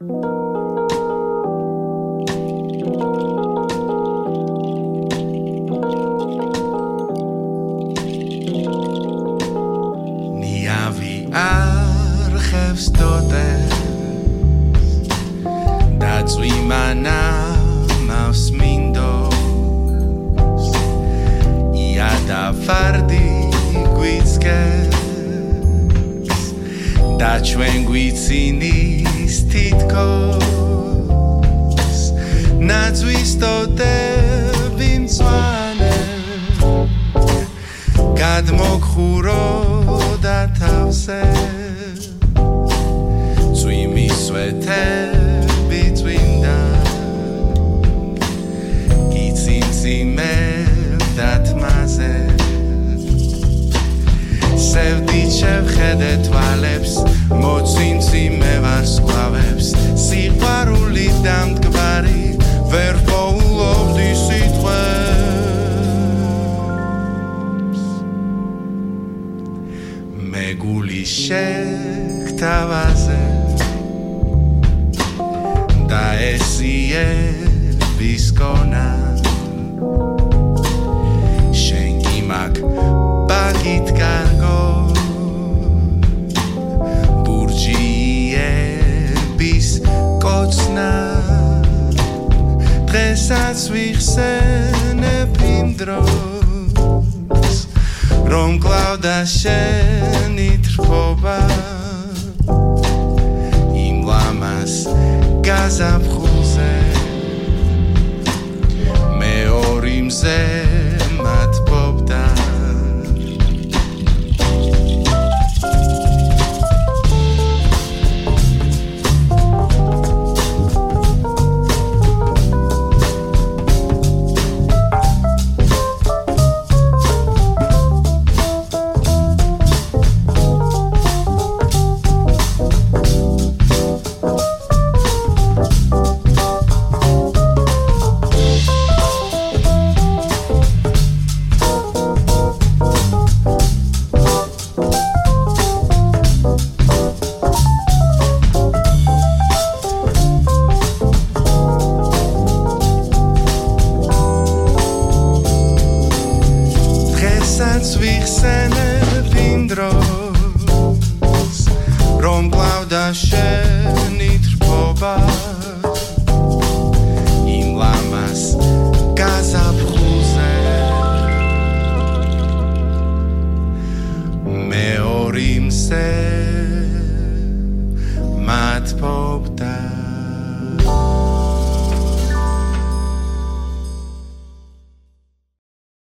ნიავი არხევს ტოტეს დაწვიმანა მავს მინდოს იადა ფარდი გვიწკეს და ჩვენ გვიცინი say. მეგული შეხთავაზე და ესიების გონა. შენ კი მაგ ბაგით კარგო ბურჯიების კოცნა. დღესაც ვიხსენებ იმ დროს. რომ კლავდა შენი თხოვა იმ ლამას გაზაფხულზე მეორე მზე რასაც ვიხსენებ იმ დროს რომ კлау დაშენი თრფობა. იმ ლამას გაზაფხულზე. მე ორი მზე მათ ფობდა.